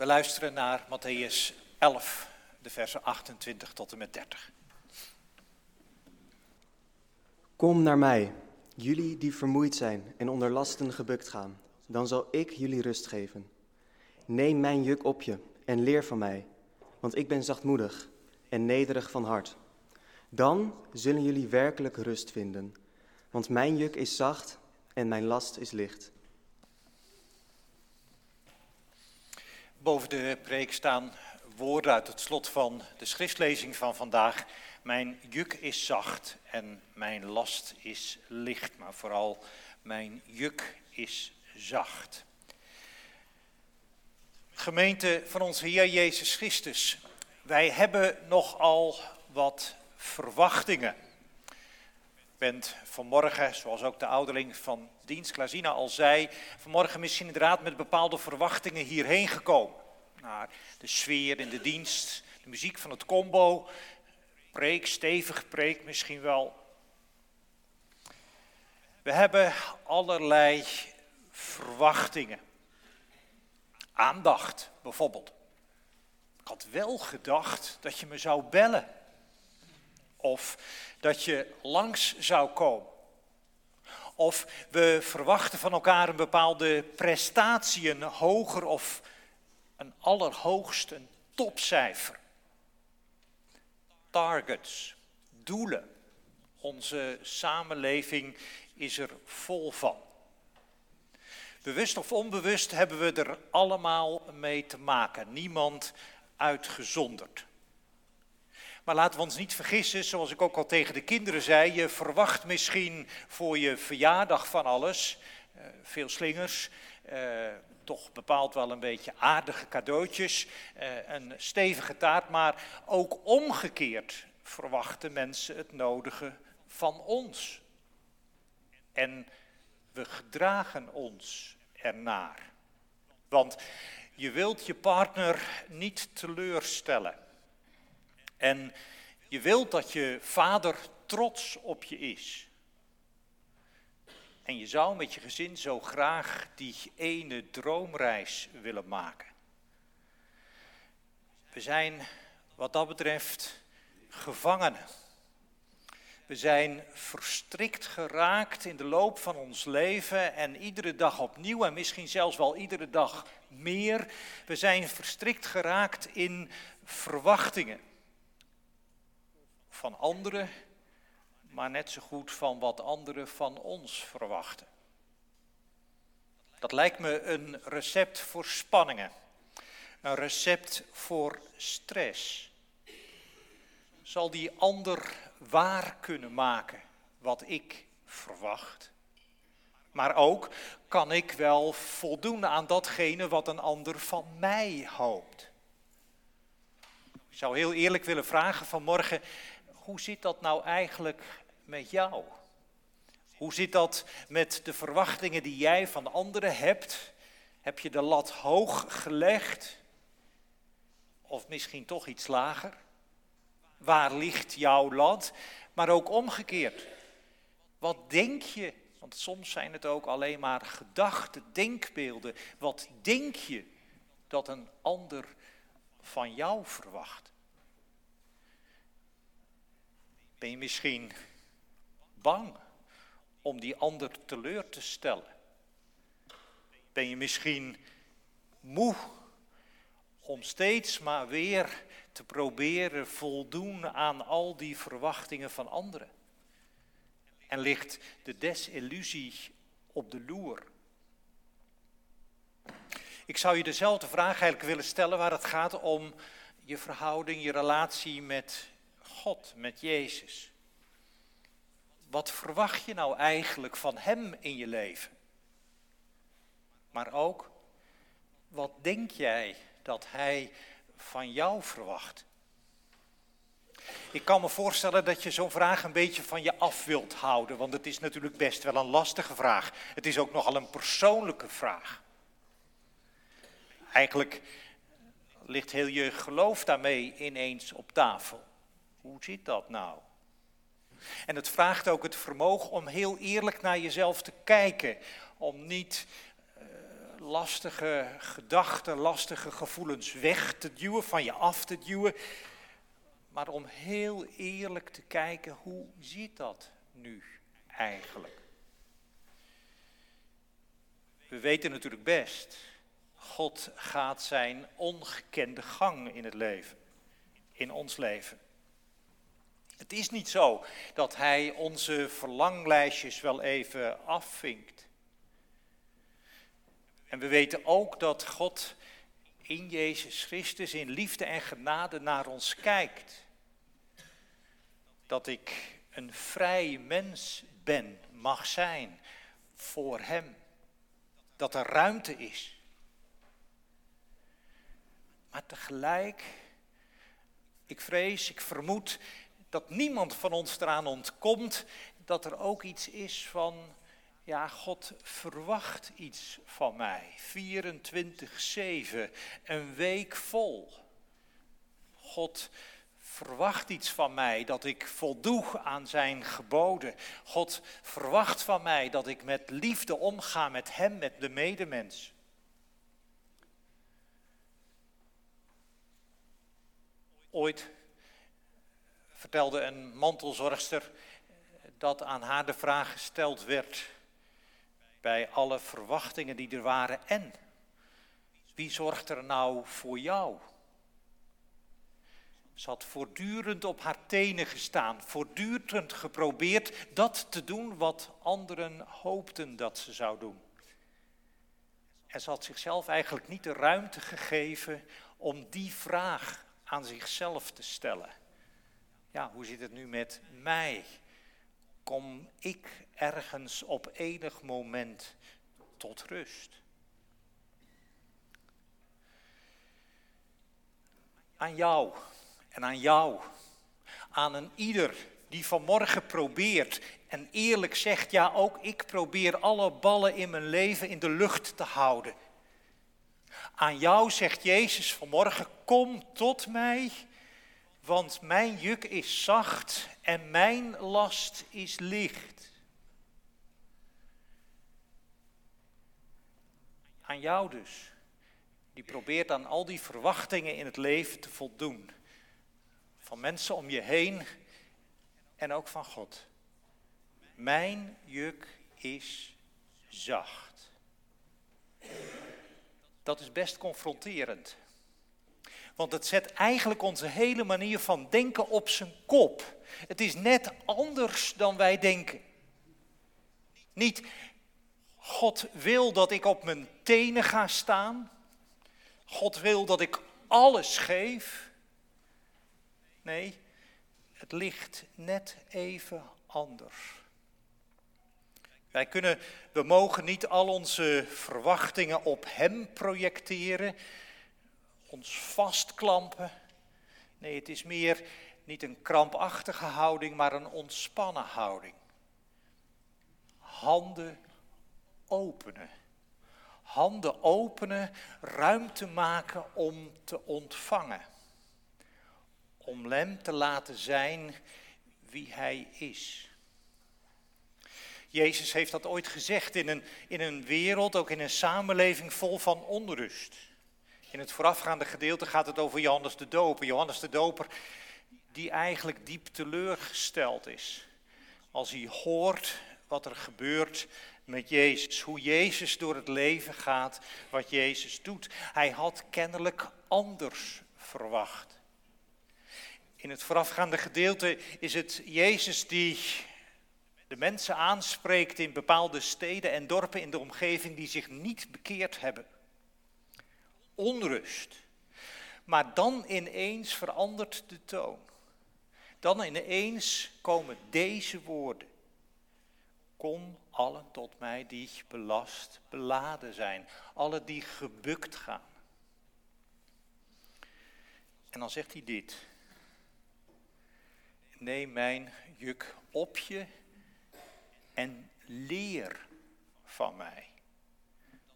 We luisteren naar Matthäus 11, de versen 28 tot en met 30. Kom naar mij, jullie die vermoeid zijn en onder lasten gebukt gaan, dan zal ik jullie rust geven. Neem mijn juk op je en leer van mij, want ik ben zachtmoedig en nederig van hart. Dan zullen jullie werkelijk rust vinden, want mijn juk is zacht en mijn last is licht. Boven de preek staan woorden uit het slot van de schriftlezing van vandaag. Mijn juk is zacht en mijn last is licht, maar vooral mijn juk is zacht. Gemeente van onze Heer Jezus Christus, wij hebben nogal wat verwachtingen. Ik ben vanmorgen, zoals ook de ouderling van dienst Klazina al zei, vanmorgen misschien inderdaad met bepaalde verwachtingen hierheen gekomen. Naar de sfeer in de dienst, de muziek van het combo, preek, stevig preek misschien wel. We hebben allerlei verwachtingen. Aandacht bijvoorbeeld. Ik had wel gedacht dat je me zou bellen. Of dat je langs zou komen. Of we verwachten van elkaar een bepaalde prestatie, een hoger of een allerhoogst, een topcijfer. Targets, doelen. Onze samenleving is er vol van. Bewust of onbewust hebben we er allemaal mee te maken. Niemand uitgezonderd. Maar laten we ons niet vergissen, zoals ik ook al tegen de kinderen zei, je verwacht misschien voor je verjaardag van alles, uh, veel slingers, uh, toch bepaald wel een beetje aardige cadeautjes, uh, een stevige taart, maar ook omgekeerd verwachten mensen het nodige van ons. En we gedragen ons ernaar. Want je wilt je partner niet teleurstellen. En je wilt dat je vader trots op je is. En je zou met je gezin zo graag die ene droomreis willen maken. We zijn wat dat betreft gevangenen. We zijn verstrikt geraakt in de loop van ons leven en iedere dag opnieuw en misschien zelfs wel iedere dag meer. We zijn verstrikt geraakt in verwachtingen van anderen, maar net zo goed van wat anderen van ons verwachten. Dat lijkt me een recept voor spanningen, een recept voor stress. Zal die ander waar kunnen maken wat ik verwacht? Maar ook kan ik wel voldoen aan datgene wat een ander van mij hoopt. Ik zou heel eerlijk willen vragen vanmorgen, hoe zit dat nou eigenlijk met jou? Hoe zit dat met de verwachtingen die jij van anderen hebt? Heb je de lat hoog gelegd? Of misschien toch iets lager? Waar ligt jouw lat? Maar ook omgekeerd. Wat denk je? Want soms zijn het ook alleen maar gedachten, denkbeelden. Wat denk je dat een ander van jou verwacht? Ben je misschien bang om die ander teleur te stellen? Ben je misschien moe om steeds maar weer te proberen voldoen aan al die verwachtingen van anderen? En ligt de desillusie op de loer? Ik zou je dezelfde vraag eigenlijk willen stellen waar het gaat om je verhouding, je relatie met God, met Jezus. Wat verwacht je nou eigenlijk van Hem in je leven? Maar ook, wat denk jij dat Hij van jou verwacht? Ik kan me voorstellen dat je zo'n vraag een beetje van je af wilt houden, want het is natuurlijk best wel een lastige vraag. Het is ook nogal een persoonlijke vraag. Eigenlijk ligt heel je geloof daarmee ineens op tafel. Hoe zit dat nou? En het vraagt ook het vermogen om heel eerlijk naar jezelf te kijken. Om niet uh, lastige gedachten, lastige gevoelens weg te duwen, van je af te duwen. Maar om heel eerlijk te kijken, hoe zit dat nu eigenlijk? We weten natuurlijk best, God gaat zijn ongekende gang in het leven, in ons leven. Het is niet zo dat Hij onze verlanglijstjes wel even afvinkt. En we weten ook dat God in Jezus Christus in liefde en genade naar ons kijkt. Dat ik een vrij mens ben, mag zijn voor Hem. Dat er ruimte is. Maar tegelijk, ik vrees, ik vermoed dat niemand van ons eraan ontkomt dat er ook iets is van ja, God verwacht iets van mij. 24-7, een week vol. God verwacht iets van mij, dat ik voldoe aan zijn geboden. God verwacht van mij dat ik met liefde omga met hem, met de medemens. Ooit vertelde een mantelzorgster dat aan haar de vraag gesteld werd bij alle verwachtingen die er waren. En wie zorgt er nou voor jou? Ze had voortdurend op haar tenen gestaan, voortdurend geprobeerd dat te doen wat anderen hoopten dat ze zou doen. En ze had zichzelf eigenlijk niet de ruimte gegeven om die vraag aan zichzelf te stellen. Ja, hoe zit het nu met mij? kom ik ergens op enig moment tot rust. Aan jou en aan jou, aan een ieder die vanmorgen probeert en eerlijk zegt, ja ook ik probeer alle ballen in mijn leven in de lucht te houden. Aan jou zegt Jezus vanmorgen, kom tot mij want mijn juk is zacht en mijn last is licht. Aan jou dus, die probeert aan al die verwachtingen in het leven te voldoen. Van mensen om je heen en ook van God. Mijn juk is zacht. Dat is best confronterend. Want het zet eigenlijk onze hele manier van denken op zijn kop. Het is net anders dan wij denken. Niet God wil dat ik op mijn tenen ga staan. God wil dat ik alles geef. Nee, het ligt net even anders. Wij kunnen, we mogen niet al onze verwachtingen op Hem projecteren ons vastklampen. Nee, het is meer niet een krampachtige houding, maar een ontspannen houding. Handen openen. Handen openen, ruimte maken om te ontvangen. Om hem te laten zijn wie hij is. Jezus heeft dat ooit gezegd in een, in een wereld, ook in een samenleving vol van onrust. In het voorafgaande gedeelte gaat het over Johannes de Doper. Johannes de Doper die eigenlijk diep teleurgesteld is. Als hij hoort wat er gebeurt met Jezus. Hoe Jezus door het leven gaat, wat Jezus doet. Hij had kennelijk anders verwacht. In het voorafgaande gedeelte is het Jezus die de mensen aanspreekt in bepaalde steden en dorpen in de omgeving die zich niet bekeerd hebben onrust. Maar dan ineens verandert de toon. Dan ineens komen deze woorden. Kom allen tot mij die belast, beladen zijn, alle die gebukt gaan. En dan zegt hij dit. Neem mijn juk op je en leer van mij.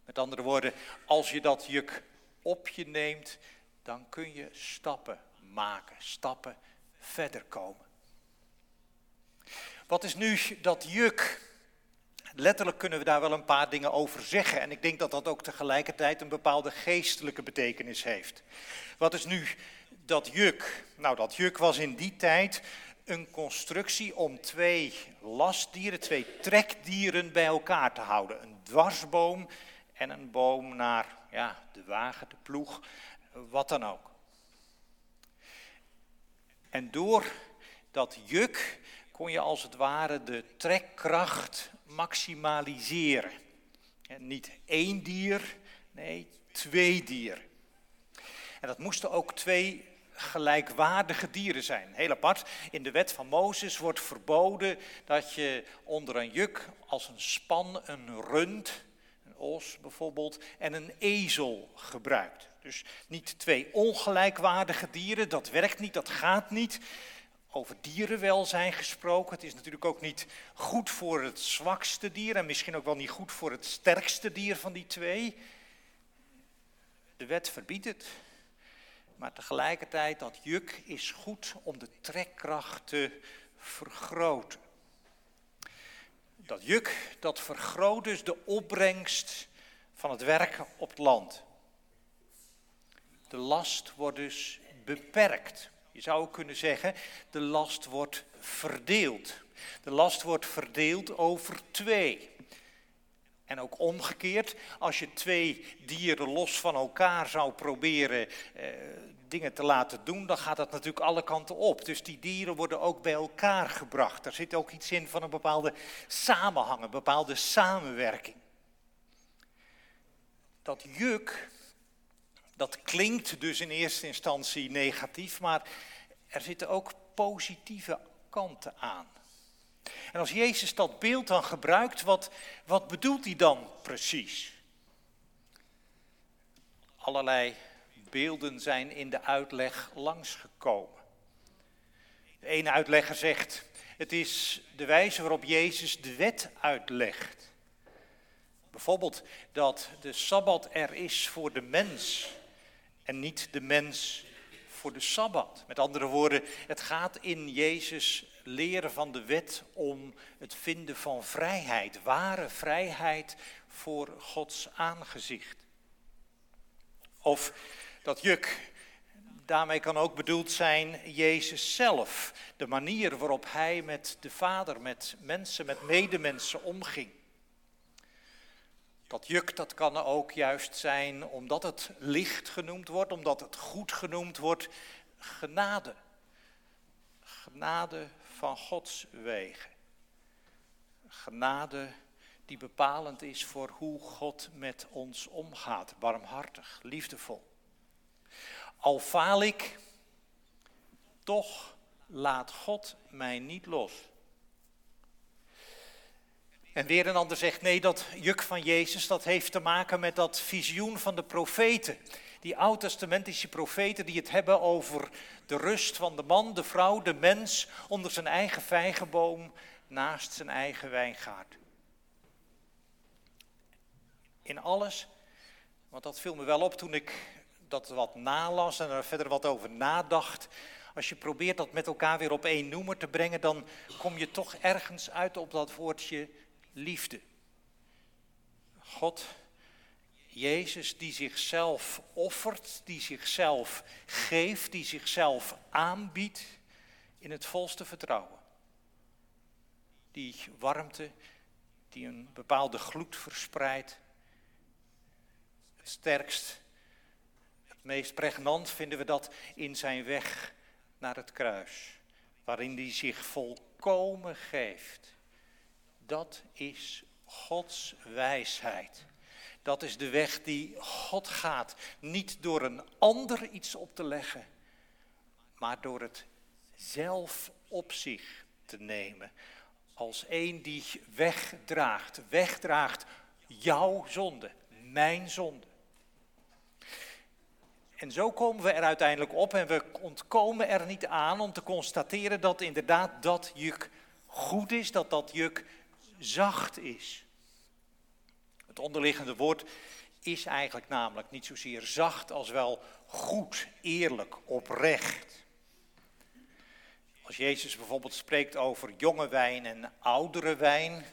Met andere woorden, als je dat juk op je neemt, dan kun je stappen maken, stappen verder komen. Wat is nu dat juk? letterlijk kunnen we daar wel een paar dingen over zeggen. En ik denk dat dat ook tegelijkertijd een bepaalde geestelijke betekenis heeft. Wat is nu dat juk? Nou, dat juk was in die tijd een constructie om twee lastdieren, twee trekdieren bij elkaar te houden. Een dwarsboom en een boom naar ja, de wagen, de ploeg, wat dan ook. En door dat juk kon je als het ware de trekkracht maximaliseren. En niet één dier, nee, twee dieren. En dat moesten ook twee gelijkwaardige dieren zijn. Heel apart, in de wet van Mozes wordt verboden dat je onder een juk als een span een rund, os bijvoorbeeld, en een ezel gebruikt. Dus niet twee ongelijkwaardige dieren, dat werkt niet, dat gaat niet. Over dierenwelzijn gesproken, het is natuurlijk ook niet goed voor het zwakste dier en misschien ook wel niet goed voor het sterkste dier van die twee. De wet verbiedt het. Maar tegelijkertijd, dat juk is goed om de trekkracht te vergroten. Dat juk, dat vergroot dus de opbrengst van het werken op het land. De last wordt dus beperkt. Je zou kunnen zeggen, de last wordt verdeeld. De last wordt verdeeld over twee. En ook omgekeerd, als je twee dieren los van elkaar zou proberen eh, dingen te laten doen, dan gaat dat natuurlijk alle kanten op. Dus die dieren worden ook bij elkaar gebracht. Er zit ook iets in van een bepaalde samenhang, een bepaalde samenwerking. Dat juk, dat klinkt dus in eerste instantie negatief, maar er zitten ook positieve kanten aan. En als Jezus dat beeld dan gebruikt, wat, wat bedoelt hij dan precies? Allerlei beelden zijn in de uitleg langsgekomen. De ene uitlegger zegt, het is de wijze waarop Jezus de wet uitlegt. Bijvoorbeeld dat de Sabbat er is voor de mens en niet de mens voor de Sabbat. Met andere woorden, het gaat in Jezus leren van de wet om het vinden van vrijheid, ware vrijheid voor Gods aangezicht. Of dat juk, daarmee kan ook bedoeld zijn Jezus zelf, de manier waarop hij met de Vader, met mensen, met medemensen omging. Dat juk, dat kan ook juist zijn omdat het licht genoemd wordt, omdat het goed genoemd wordt, genade. Genade van Gods wegen. Genade die bepalend is voor hoe God met ons omgaat, barmhartig, liefdevol. Al faal ik, toch laat God mij niet los. En weer een ander zegt, nee, dat juk van Jezus, dat heeft te maken met dat visioen van de profeten. Die oud-testamentische profeten die het hebben over de rust van de man, de vrouw, de mens onder zijn eigen vijgenboom naast zijn eigen wijngaard. In alles, want dat viel me wel op toen ik dat wat nalas en er verder wat over nadacht. Als je probeert dat met elkaar weer op één noemer te brengen, dan kom je toch ergens uit op dat woordje liefde. God, Jezus die zichzelf offert, die zichzelf geeft, die zichzelf aanbiedt in het volste vertrouwen. Die warmte, die een bepaalde gloed verspreidt. Sterkst, meest pregnant vinden we dat in zijn weg naar het kruis, waarin hij zich volkomen geeft dat is Gods wijsheid. Dat is de weg die God gaat. Niet door een ander iets op te leggen, maar door het zelf op zich te nemen. Als een die wegdraagt, wegdraagt jouw zonde, mijn zonde. En zo komen we er uiteindelijk op en we ontkomen er niet aan om te constateren dat inderdaad dat juk goed is, dat dat juk zacht is. Het onderliggende woord is eigenlijk namelijk niet zozeer zacht als wel goed, eerlijk, oprecht. Als Jezus bijvoorbeeld spreekt over jonge wijn en oudere wijn,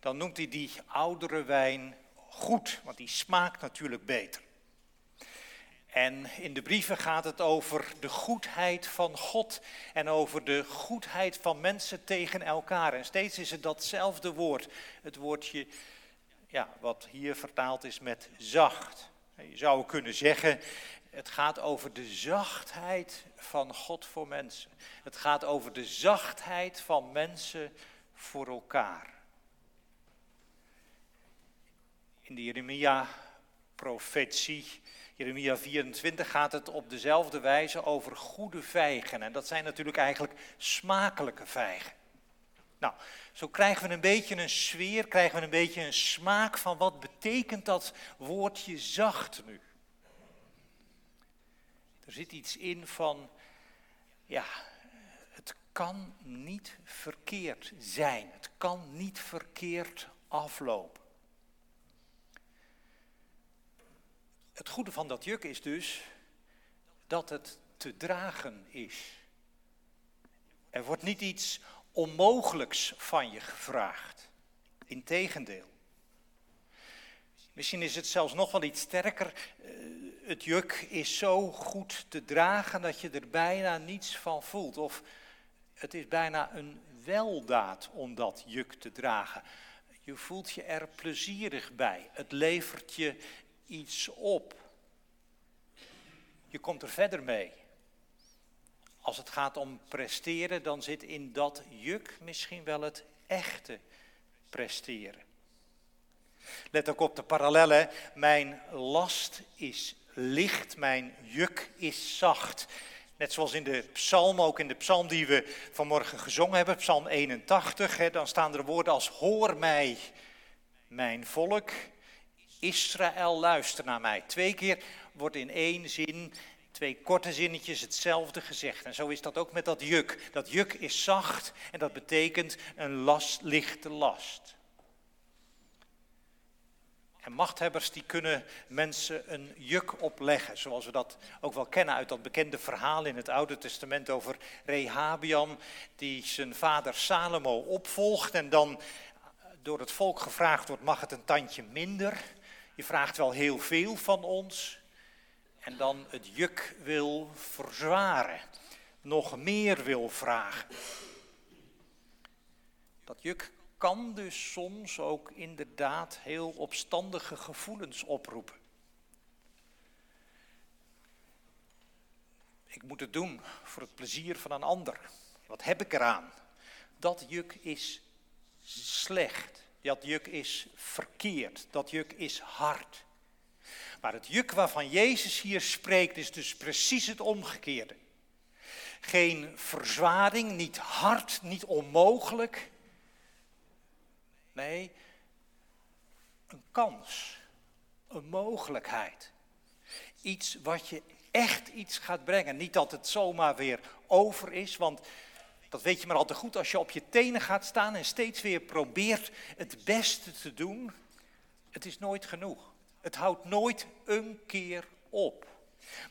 dan noemt hij die oudere wijn goed, want die smaakt natuurlijk beter. En in de brieven gaat het over de goedheid van God en over de goedheid van mensen tegen elkaar. En steeds is het datzelfde woord, het woordje ja, wat hier vertaald is met zacht. Je zou kunnen zeggen, het gaat over de zachtheid van God voor mensen. Het gaat over de zachtheid van mensen voor elkaar. In de Jeremia-profetie, Jeremia 24, gaat het op dezelfde wijze over goede vijgen. En dat zijn natuurlijk eigenlijk smakelijke vijgen. Nou, zo krijgen we een beetje een sfeer, krijgen we een beetje een smaak van wat betekent dat woordje zacht nu. Er zit iets in van, ja, het kan niet verkeerd zijn. Het kan niet verkeerd aflopen. Het goede van dat juk is dus dat het te dragen is. Er wordt niet iets onmogelijks van je gevraagd. Integendeel. Misschien is het zelfs nog wel iets sterker. Eh, het juk is zo goed te dragen dat je er bijna niets van voelt. Of het is bijna een weldaad om dat juk te dragen. Je voelt je er plezierig bij. Het levert je iets op. Je komt er verder mee. Als het gaat om presteren, dan zit in dat juk misschien wel het echte presteren. Let ook op de parallellen. Mijn last is licht, mijn juk is zacht. Net zoals in de psalm, ook in de psalm die we vanmorgen gezongen hebben, psalm 81, hè, dan staan er woorden als hoor mij, mijn volk, Israël luister naar mij. Twee keer wordt in één zin, twee korte zinnetjes hetzelfde gezegd. En zo is dat ook met dat juk. Dat juk is zacht en dat betekent een last, lichte last. En machthebbers die kunnen mensen een juk opleggen, zoals we dat ook wel kennen uit dat bekende verhaal in het Oude Testament over Rehabiam, die zijn vader Salomo opvolgt en dan door het volk gevraagd wordt, mag het een tandje minder? Je vraagt wel heel veel van ons en dan het juk wil verzwaren, nog meer wil vragen. Dat juk kan dus soms ook inderdaad heel opstandige gevoelens oproepen. Ik moet het doen voor het plezier van een ander. Wat heb ik eraan? Dat juk is slecht. Dat juk is verkeerd. Dat juk is hard. Maar het juk waarvan Jezus hier spreekt is dus precies het omgekeerde. Geen verzwaring, niet hard, niet onmogelijk. Nee, een kans, een mogelijkheid. Iets wat je echt iets gaat brengen. Niet dat het zomaar weer over is, want dat weet je maar al te goed als je op je tenen gaat staan en steeds weer probeert het beste te doen. Het is nooit genoeg. Het houdt nooit een keer op.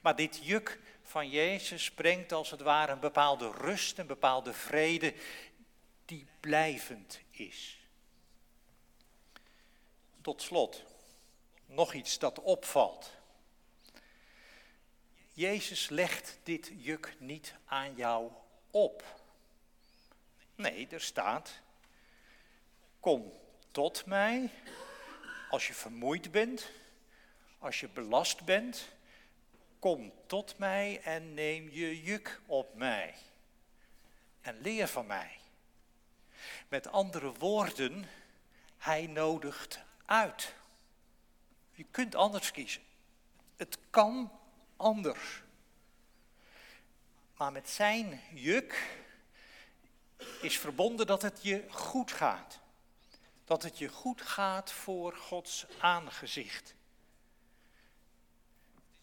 Maar dit juk van Jezus brengt als het ware een bepaalde rust, een bepaalde vrede die blijvend is. Tot slot, nog iets dat opvalt. Jezus legt dit juk niet aan jou op. Nee, er staat, kom tot mij als je vermoeid bent, als je belast bent, kom tot mij en neem je juk op mij. En leer van mij. Met andere woorden, hij nodigt uit. Je kunt anders kiezen. Het kan anders. Maar met zijn juk is verbonden dat het je goed gaat. Dat het je goed gaat voor Gods aangezicht.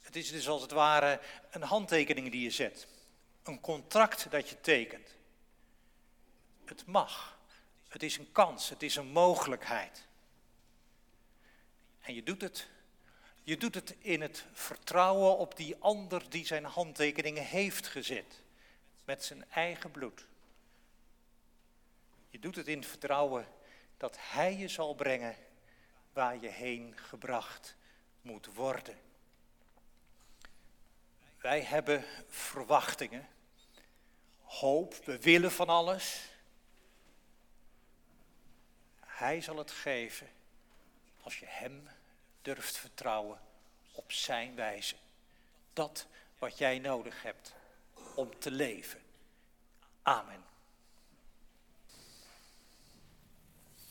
Het is dus als het ware een handtekening die je zet. Een contract dat je tekent. Het mag. Het is een kans. Het is een mogelijkheid. En je doet het. Je doet het in het vertrouwen op die ander die zijn handtekeningen heeft gezet. Met zijn eigen bloed. Je doet het in vertrouwen dat Hij je zal brengen waar je heen gebracht moet worden. Wij hebben verwachtingen, hoop, we willen van alles. Hij zal het geven als je Hem durft vertrouwen op Zijn wijze. Dat wat jij nodig hebt om te leven. Amen.